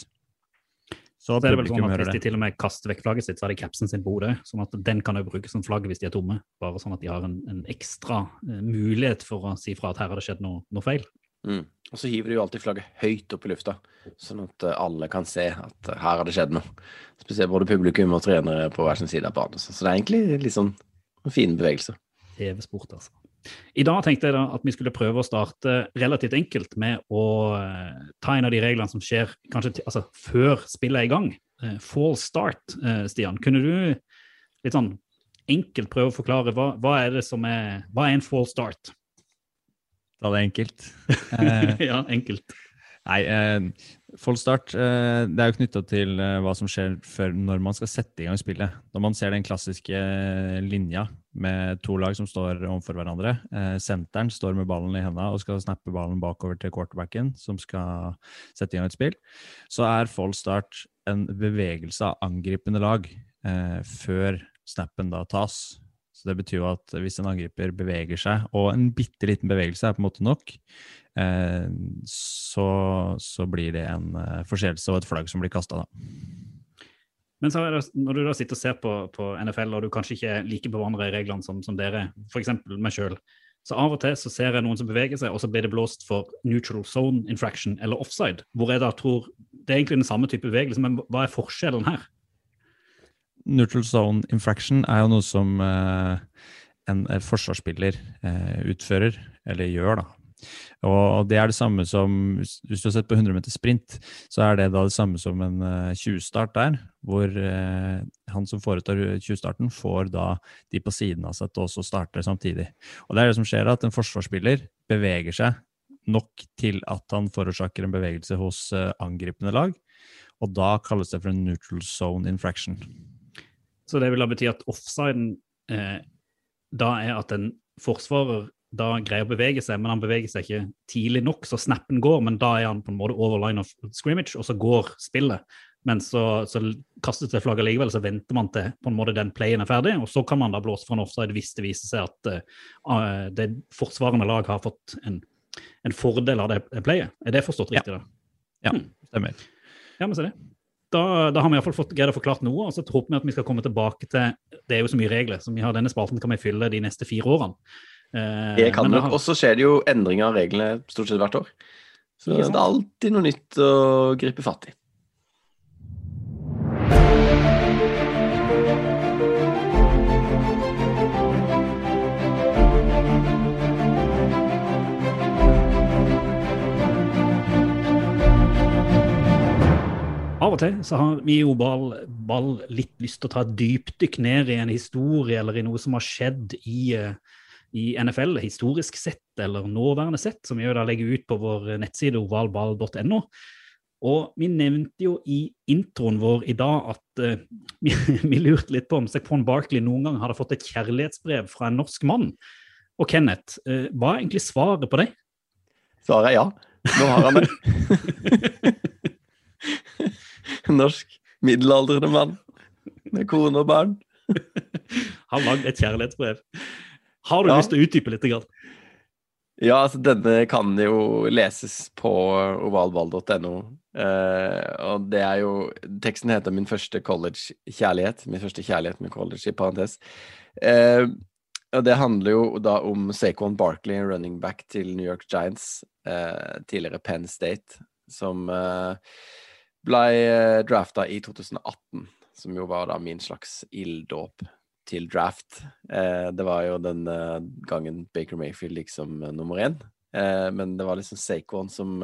Så er det vel sånn at Hvis de til og med kaster vekk flagget sitt, så har de capsen sin på hodet. Sånn at den kan jo brukes som flagg hvis de er tomme. Bare sånn at de har en, en ekstra eh, mulighet for å si fra at her har det skjedd noe, noe feil. Mm. Og så hiver de jo alltid flagget høyt opp i lufta, sånn at eh, alle kan se at eh, her har det skjedd noe. Spesielt både publikum og trenere på hver sin side av banen. Så så det er egentlig litt sånn fine bevegelser. TV-sport, altså. I dag tenkte jeg da at vi skulle prøve å starte relativt enkelt med å eh, ta en av de reglene som skjer kanskje altså, før spillet er i gang. Eh, fall start, eh, Stian. Kunne du litt sånn enkelt prøve å forklare hva, hva er det som er Hva er en fall start? Da er det enkelt. Ja, enkelt. Nei, eh, full start eh, det er jo knytta til eh, hva som skjer før når man skal sette i gang spillet. Når man ser den klassiske linja med to lag som står overfor hverandre. Eh, senteren står med ballen i henda og skal snappe ballen bakover til quarterbacken, som skal sette i gang et spill. Så er full start en bevegelse av angripende lag eh, før snappen da tas. Så det betyr jo at hvis en angriper beveger seg, og en bitte liten bevegelse er på en måte nok, eh, så, så blir det en eh, forseelse og et flagg som blir kasta, da. Men så når du da sitter og ser på, på NFL, og du kanskje ikke er like bevandra i reglene som, som dere, f.eks. meg sjøl, så av og til så ser jeg noen som beveger seg, og så blir det blåst for neutral zone infraction eller offside. Hvor jeg da tror Det er egentlig den samme type bevegelse, men hva er forskjellen her? neutral zone infraction er jo noe som eh, en forsvarsspiller eh, utfører, eller gjør, da. Og det er det samme som Hvis du har sett på 100 meter sprint, så er det da det samme som en eh, 20-start der, hvor eh, han som foretar 20-starten, får da de på siden av seg til også starte samtidig. Og det er det som skjer, at en forsvarsspiller beveger seg nok til at han forårsaker en bevegelse hos eh, angripende lag, og da kalles det for en neutral zone infraction. Så det vil da bety at offsiden eh, da er at en forsvarer da greier å bevege seg, men han beveger seg ikke tidlig nok, så snappen går, men da er han på en måte over line of scrimmage, og så går spillet. Men så, så kastes det flagget likevel, så venter man til på en måte den playen er ferdig, og så kan man da blåse for en offside hvis det viser seg at uh, det forsvarende lag har fått en, en fordel av det playet. Er det forstått riktig, da? Ja, Hmm. stemmer. Ja, men se det. Da, da har vi i hvert fall fått greid å forklart noe, og så håper vi at vi skal komme tilbake til Det er jo så mye regler, så vi har denne spalten kan vi fylle de neste fire årene. Eh, Det kan nok. har- Og så skjer det jo endringer av reglene stort sett hvert år. Så det er alltid noe nytt å gripe fatt i. Av og til så har vi jo ball, ball litt lyst til å ta et dypdykk ned i en historie eller i noe som har skjedd i, eh, i NFL, historisk sett eller nåværende sett, som vi jo da legger ut på vår nettside ovalball.no. Og vi nevnte jo i introen vår i dag at uh, vi, vi lurte litt på om Sekpon Barkley noen gang hadde fått et kjærlighetsbrev fra en norsk mann. Og Kenneth, uh, hva er egentlig svaret på det? Svaret er ja. Nå har han det. Norsk middelaldrende mann med kone og barn. Har lagd et kjærlighetsbrev. Har du Ja. lyst til å utdype litt? Grann? Ja, altså denne kan jo leses på ovalball.no. Eh, og det er jo Teksten heter 'Min første college-kjærlighet'. Min første kjærlighet med college, i parentes. Eh, og det handler jo da om Saquon Barkley, running back til New York Giants, eh, tidligere Penn State, som eh, ble eh, drafta i 2018. Som jo var da min slags ilddåp til draft. Eh, det var jo den eh, gangen Baker Mayfield gikk som eh, nummer én. Men det var liksom Saquon som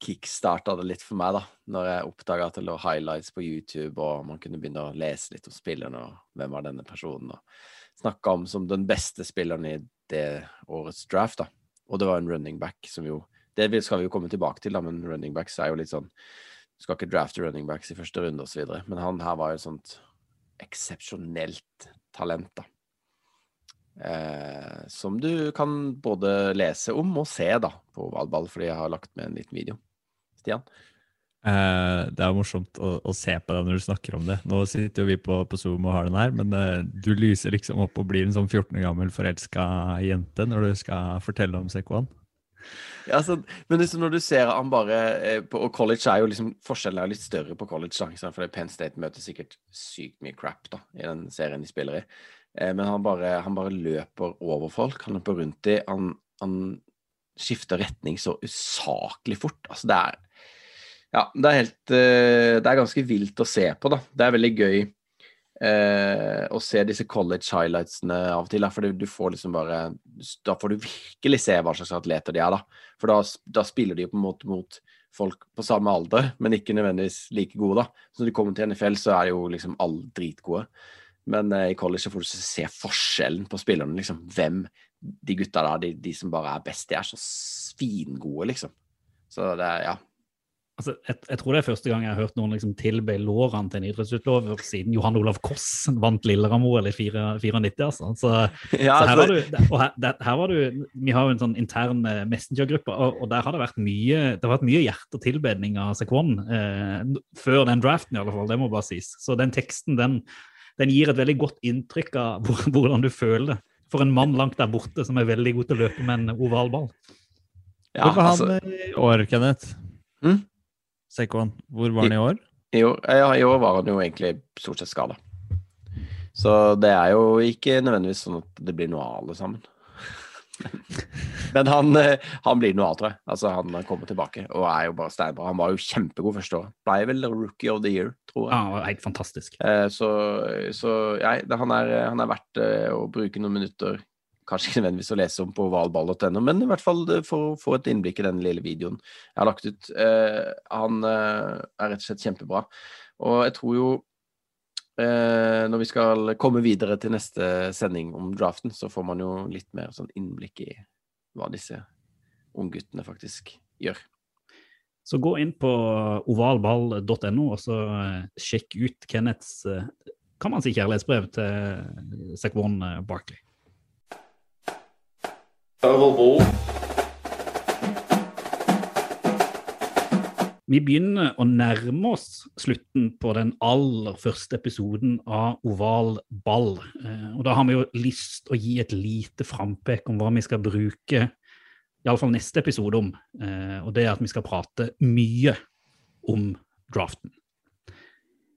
kickstarta det litt for meg, da. Når jeg oppdaga at det lå highlights på YouTube, og man kunne begynne å lese litt om spilleren og hvem var denne personen, og snakka om som den beste spilleren i det årets draft, da. Og det var en running back som jo Det skal vi jo komme tilbake til, da, men running backs er jo litt sånn Du skal ikke drafte running backs i første runde osv., men han her var jo et sånt eksepsjonelt talent, da. Eh, som du kan både lese om og se da på Valball, fordi jeg har lagt med en liten video. Stian? Eh, det er morsomt å, å se på deg når du snakker om det. Nå sitter jo vi på, på Zoom og har den her, men eh, du lyser liksom opp og blir en sånn 14 år gammel forelska jente når du skal fortelle om Sekwan. Ja, så, men liksom når du ser han bare eh, på, Og college er jo liksom Forskjellen er jo litt større på college, da, for Penn State møter sikkert sykt mye crap da, i den serien de spiller i. Eh, men han bare, han bare løper over folk. Han løper rundt dem. Han, han skifter retning så usaklig fort. Altså, det er Ja, det er helt eh, Det er ganske vilt å se på, da. Det er veldig gøy eh, å se disse college highlightsene av og til. For du får liksom bare Da får du virkelig se hva slags atleter de er, da. For da, da spiller de på en måte mot folk på samme alder, men ikke nødvendigvis like gode, da. Så når de kommer til NFL, så er de jo liksom alle dritgode. Men eh, i college så får du se forskjellen på spillerne, liksom. Hvem de gutta der, de, de som bare er best, de er så svingode, liksom. Så det er, ja. Altså, jeg, jeg tror det er første gang jeg har hørt noen liksom tilbe lårene til en idrettsutøver siden Johan Olav Koss vant Lillehammer i 94. Altså. Så, ja så her, altså, var du, og her, der, her var du Vi har jo en sånn intern eh, messengergruppe, og, og der har det vært mye det har vært mye hjerte og tilbedning av Sekwon eh, før den draften, i alle fall. Det må bare sies. Så den teksten den, den gir et veldig godt inntrykk av hvor, hvordan du føler det. For en mann langt der borte som er veldig god til å løpe med en oval ball. ja, Hvor var altså, i år, Kenneth? Mm? Sekwan, hvor var han i år? I år, ja, I år var han jo egentlig stort sett skada. Så det er jo ikke nødvendigvis sånn at det blir noe av alle sammen. Men han, eh, han blir noe av, tror jeg. Altså, han kommer tilbake og er jo bare steinbra. Han var jo kjempegod første år. Ble vel rookie of the year, tror jeg. Ja, helt fantastisk. Eh, Så, så ja, han, er, han er verdt eh, å bruke noen minutter. Kanskje ikke nødvendigvis å lese om på ovalball.no, men i hvert fall eh, for å få et innblikk i den lille videoen jeg har lagt ut. Eh, Han eh, er rett og slett kjempebra. Og jeg tror jo eh, når vi skal komme videre til neste sending om draften, så får man jo litt mer sånn innblikk i hva disse ungguttene faktisk gjør. Så gå inn på ovalball.no og så eh, sjekk ut Kenneths eh, kan man si kjærlighetsbrev til Sekvon eh, Barkley. Vi begynner å nærme oss slutten på den aller første episoden av Oval ball. Eh, Og da har vi jo lyst å gi et lite frampek om hva vi skal bruke iallfall neste episode om. Eh, Og det er at vi skal prate mye om draften.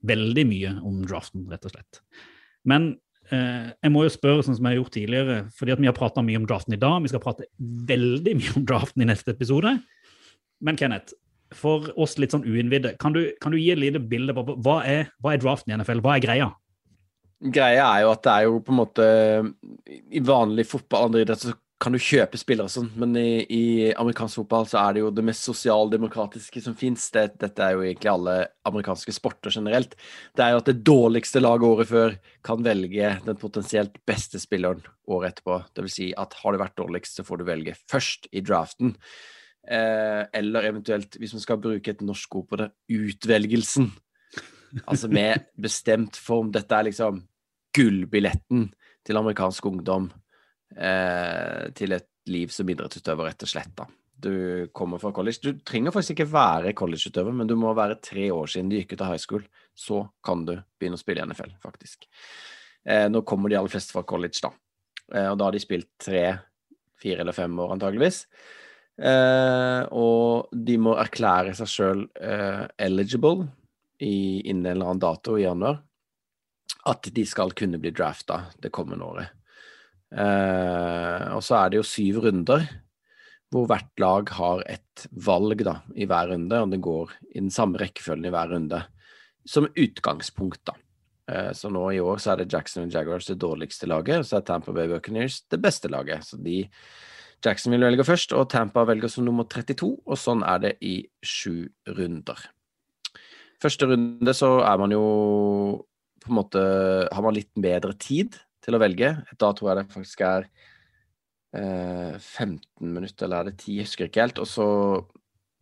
Veldig mye om draften, rett og slett. Men jeg må jo spørre, sånn som jeg har gjort tidligere, fordi at vi har prata mye om draften i dag. Vi skal prate veldig mye om draften i neste episode. Men Kenneth, for oss litt sånn uinnvidde, kan du, kan du gi et lite bilde på hva er, hva er draften i NFL? Hva er greia? Greia er jo at det er jo på en måte I vanlig fotball andre idretter så kan du kjøpe spillere og sånn, men i, i amerikansk fotball så er det jo det mest sosialdemokratiske som fins. Det, dette er jo egentlig alle amerikanske sporter generelt. Det er jo at det dårligste laget året før kan velge den potensielt beste spilleren året etterpå. Det vil si at har du vært dårligst, så får du velge først i draften. Eh, eller eventuelt, hvis man skal bruke et norsk ord på det, utvelgelsen. Altså med bestemt form. Dette er liksom gullbilletten til amerikansk ungdom eh, til et liv som idrettsutøver, rett og slett. da. Du kommer fra college. Du trenger faktisk ikke være collegeutøver, men du må være tre år siden du gikk ut av high school. Så kan du begynne å spille i NFL, faktisk. Eh, nå kommer de aller fleste fra college, da. Eh, og da har de spilt tre, fire eller fem år, antageligvis. Eh, og de må erklære seg sjøl eh, eligible i, innen en eller annen dato i januar. At de skal kunne bli drafta det kommende året. Eh, og så er det jo syv runder, hvor hvert lag har et valg da, i hver runde, og det går i den samme rekkefølgen i hver runde. Som utgangspunkt, da. Eh, så nå i år så er det Jackson og Jaguars det dårligste laget, og så er Tampa Bay Buccaneers det beste laget. Så de Jackson vil velge først, og Tampa velger som nummer 32, og sånn er det i sju runder. Første runde så er man jo på en måte Har man litt bedre tid til å velge. Da tror jeg det faktisk er eh, 15 minutter, eller er det 10, jeg husker ikke helt. Og så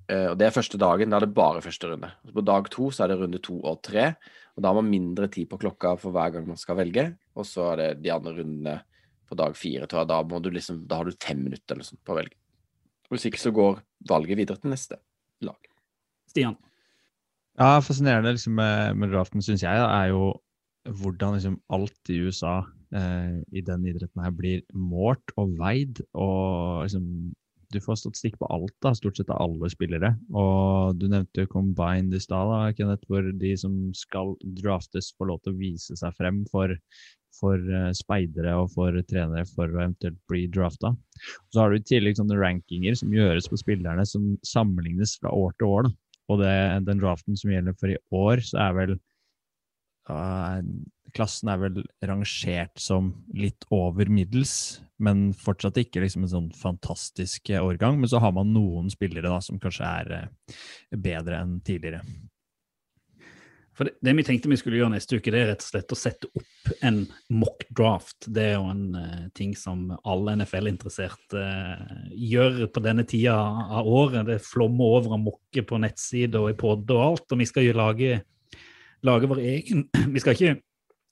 eh, og Det er første dagen, da er det bare første runde. Og på dag to så er det runde to og tre, og da har man mindre tid på klokka for hver gang man skal velge. Og så er det de andre rundene på dag fire, tror jeg. Da, må du liksom, da har du fem minutter eller sånt på å velge. Hvis ikke så går valget videre til neste lag. Stian? Ja, fascinerende liksom, med, med draften, syns jeg, da, er jo hvordan liksom, alt i USA eh, i den idretten her blir målt og veid. Og liksom, du får statistikk på alt, da, stort sett av alle spillere. Og du nevnte Combined i stad, hvor de som skal draftes, får lov til å vise seg frem for, for eh, speidere og for trenere for å eventuelt bli drafta. Så har du i tillegg sånne rankinger som gjøres på spillerne, som sammenlignes fra år til år. da. Og det, den draften som gjelder for i år, så er vel uh, Klassen er vel rangert som litt over middels, men fortsatt ikke liksom en sånn fantastisk eh, årgang. Men så har man noen spillere da, som kanskje er uh, bedre enn tidligere. For det, det vi tenkte vi skulle gjøre neste uke, det er rett og slett å sette opp en mock draft. Det er jo en uh, ting som alle NFL-interesserte uh, gjør på denne tida av året. Det flommer over av mokker på nettsider og i pod og alt. Og vi skal jo lage, lage vår egen Vi skal ikke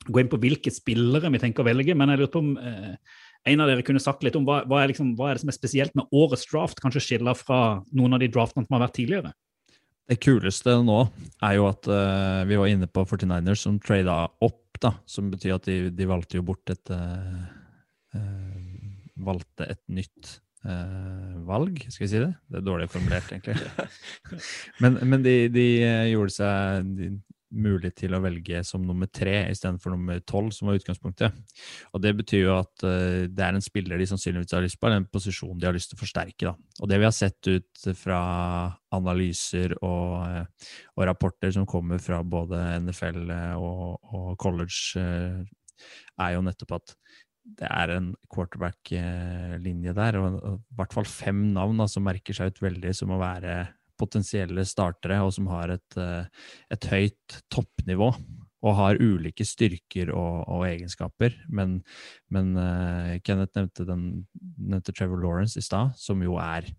gå inn på hvilke spillere vi tenker å velge, men jeg lurte på om eh, en av dere kunne sagt litt om hva, hva, er liksom, hva er det som er spesielt med årets draft, kanskje skiller fra noen av de draftene som har vært tidligere? Det kuleste nå er jo at uh, vi var inne på 49ers som trada opp, da, som betyr at de, de valgte jo bort et uh, uh, Valgte et nytt valg, skal vi si det? Det er dårlig formulert, egentlig. men, men de, de gjorde seg de, mulig til å velge som nummer tre istedenfor nummer tolv, som var utgangspunktet. Og Det betyr jo at uh, det er en spiller de sannsynligvis har lyst på, eller en posisjon de har lyst til å forsterke. Da. Og Det vi har sett ut fra analyser og, eh, og rapporter som kommer fra både NFL og, og college, er jo nettopp at det er en quarterback-linje der, og i hvert fall fem navn da, som merker seg ut veldig som å være potensielle startere, og som har et, eh, et høyt toppnivå. Og har ulike styrker og, og egenskaper. Men, men uh, Kenneth nevnte, den, nevnte Trevor Lawrence i stad, som jo er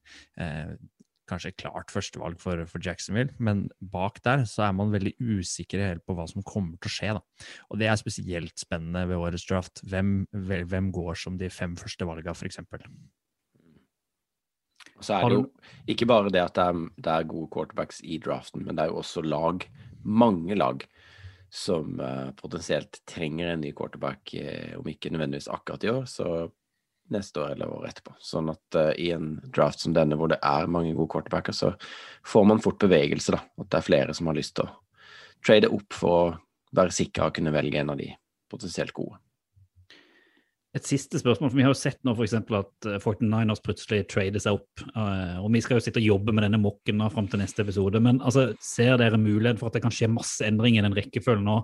uh, kanskje klart førstevalg for, for, Jacksonville, men bak der så er man veldig usikker helt på hva som kommer til å skje. Da. Og det er spesielt spennende ved årets draft. Hvem, hvem går som de fem første valga, f.eks.? Så er det jo ikke bare det at det er, det er, gode quarterbacks i draften, men det er jo også lag, mange lag, som uh, potensielt trenger en ny quarterback, uh, om ikke nødvendigvis akkurat i år, så neste år eller året etterpå. Sånn at uh, i en draft som denne, hvor det er mange gode quarterbacker, så får man fort bevegelse, da. At det er flere som har lyst til å trade opp for å være sikker å kunne velge en av de potensielt gode. Et siste spørsmål, for Vi har jo sett nå for at 49ers plutselig trader seg opp. og Vi skal jo sitte og jobbe med denne mokken nå fram til neste episode. Men altså, ser dere mulighet for at det kan skje masse endringer i den rekkefølgen nå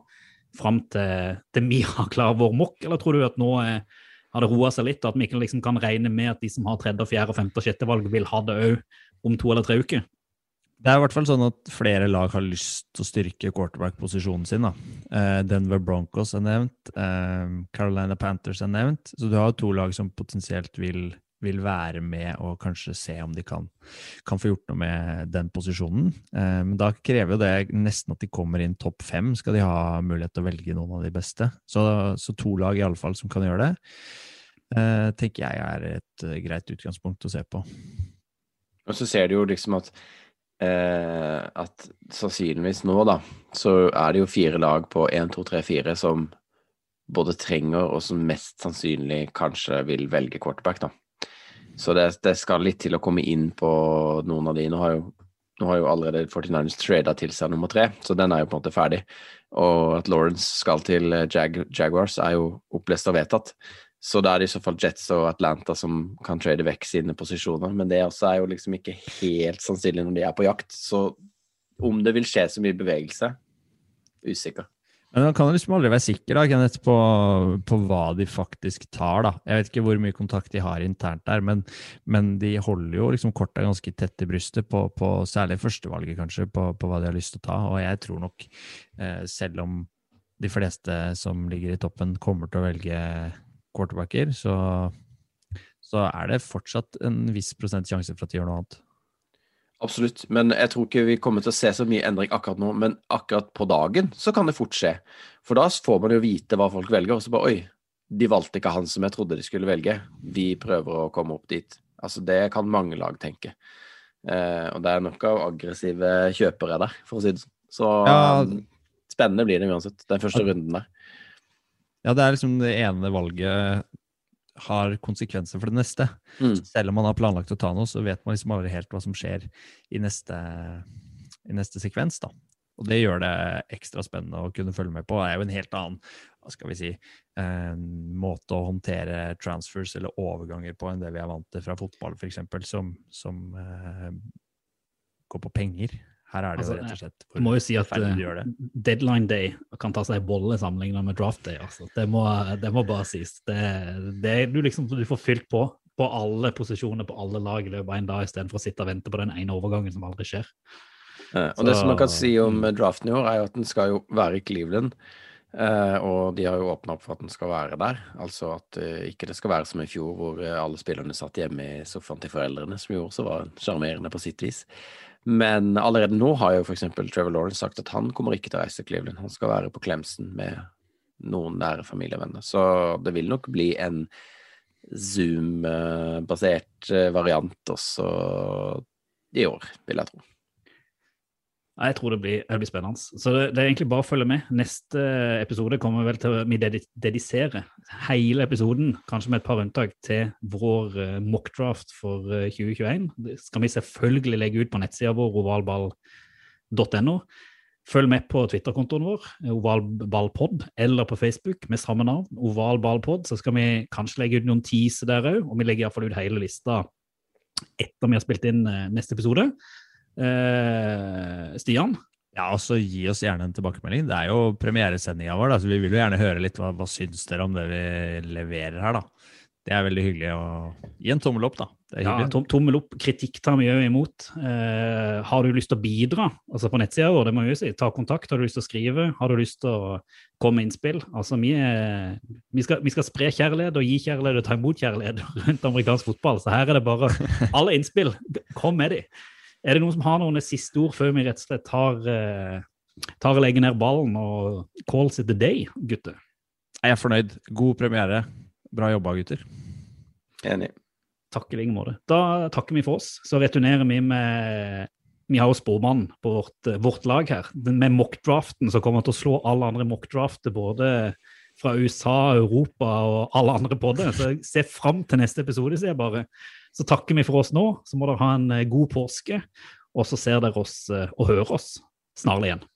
fram til, til vi har klar vår mokk, eller tror du at nå er har det roa seg litt, at vi ikke liksom kan regne med at de som har tredje, fjerde, femte og sjette valg, vil ha det òg om to eller tre uker? Det er i hvert fall sånn at flere lag har lyst til å styrke quarterback-posisjonen sin. da. Uh, Denver Broncos er nevnt, uh, Carolina Panthers er nevnt. Så du har to lag som potensielt vil vil være med og kanskje se om de kan, kan få gjort noe med den posisjonen. Eh, men da krever jo det nesten at de kommer inn topp fem, skal de ha mulighet til å velge noen av de beste. Så, så to lag i alle fall som kan gjøre det, eh, tenker jeg er et greit utgangspunkt å se på. Og så ser du jo liksom at eh, at sannsynligvis nå, da, så er det jo fire lag på 1, 2, 3, 4 som både trenger og som mest sannsynlig kanskje vil velge quarterback, da. Så det, det, skal litt til å komme inn på noen av de. Nå har jo, nå har jo allerede 49ers trada til seg nummer tre, så den er jo på en måte ferdig. Og at Lawrence skal til eh, Jag Jaguars, er jo opplest og vedtatt. Så da er det i så fall Jets og Atlanta som kan trade vekk sine posisjoner. Men det også er jo liksom ikke helt sannsynlig når de er på jakt. Så om det vil skje så mye bevegelse, usikker. Men man kan liksom aldri være sikker da, Kenneth, på, på, hva de faktisk tar. da. Jeg vet ikke hvor mye kontakt de har internt der, men, men de holder jo liksom korta ganske tett i brystet, på, på særlig førstevalget kanskje, på, på, hva de har lyst til å ta. Og jeg tror nok, eh, selv om de fleste som ligger i toppen, kommer til å velge quarterbacker, så, så er det fortsatt en viss prosent sjanse for at de gjør noe annet. Absolutt, men jeg tror ikke vi kommer til å se så mye endring akkurat nå. Men akkurat på dagen så kan det fort skje. For da får man jo vite hva folk velger, og så bare oi, de valgte ikke han som jeg trodde de skulle velge. Vi prøver å komme opp dit. Altså det kan mange lag tenke. Eh, og det er nok av aggressive kjøpere der, for å si det sånn. Så ja, spennende blir det uansett, den første runden der. Ja, det er liksom det ene valget har konsekvenser for det neste. Mm. Selv om man har planlagt å ta noe, så vet man liksom aldri helt hva som skjer i neste, i neste sekvens. da. Og det gjør det ekstra spennende å kunne følge med på. Det er jo en helt annen hva skal vi si, måte å håndtere transfers eller overganger på enn det vi er vant til fra fotball, f.eks., som, som uh, går på penger. Her er det altså, jo rett og slett Jeg må jo si at uh, deadline day kan ta seg bolle sammenlignet med draft day. Altså. Det, må, det må bare sies. Det, det, du, liksom, du får fylt på på alle posisjoner på alle lag i løpet av en dag, istedenfor å sitte og vente på den ene overgangen som aldri skjer. Ja, og Så, Det som man kan si om mm. draften i år, er jo at den skal jo være i Cleveland. Uh, og de har jo åpna opp for at den skal være der. Altså at uh, ikke det skal være som i fjor, hvor uh, alle spillerne satt hjemme i sofaen til foreldrene, som i år så var sjarmerende på sitt vis. Men allerede nå har jo f.eks. Trevor Lawrence sagt at han kommer ikke til å reise til Cleveland. Han skal være på Clemson med noen nære familievenner. Så det vil nok bli en Zoom-basert eh, variant også i år, vil jeg tro. Jeg tror det blir, det blir spennende. Så det, det, er egentlig bare å følge med. Neste episode kommer vel til vi dedisere hele episoden, kanskje med et par unntak, til vår uh, mockdraft for uh, 2021. Det skal vi selvfølgelig legge ut på nettsida vår, ovalball.no. Følg med på Twitter-kontoen vår, ovalballpod, eller på Facebook med samme navn, ovalballpod. Så skal vi kanskje legge ut noen teaser der òg, og vi legger iallfall ut hele lista etter vi har spilt inn eh, neste episode. Eh, Stian? Ja, og så Gi oss gjerne en tilbakemelding. Det er jo premieresendinga vår, da, så vi vil jo gjerne høre litt hva, hva syns dere om det vi leverer her. da. Det er veldig hyggelig å gi en tommel opp, da. Det Ja, tom, tommel opp. Kritikk tar vi òg imot. Eh, har du lyst til å bidra altså på nettsida vår, det må vi si, ta kontakt. Har du lyst til å skrive? Har du lyst til å komme med innspill? Altså, vi, er, vi, skal, vi skal spre kjærlighet og gi kjærlighet og ta imot kjærlighet rundt amerikansk fotball. Så her er det bare alle innspill. Kom med de. Er det noen som har noen siste ord før vi rett og slett tar, eh, tar og legger ned ballen og calls it the day, gutter? Jeg er fornøyd. God premiere. Bra jobba, gutter. Enig. Takk i like måte. Da takker vi for oss. Så returnerer vi med Vi har jo spormannen på vårt, vårt lag her. Den med mockdraften som kommer til å slå alle andre mockdrafter, både fra USA, Europa og alle andre på det. Så se fram til neste episode, sier jeg bare. Så takker vi for oss nå. Så må dere ha en eh, god påske. Og så ser dere oss eh, og hører oss snarlig igjen.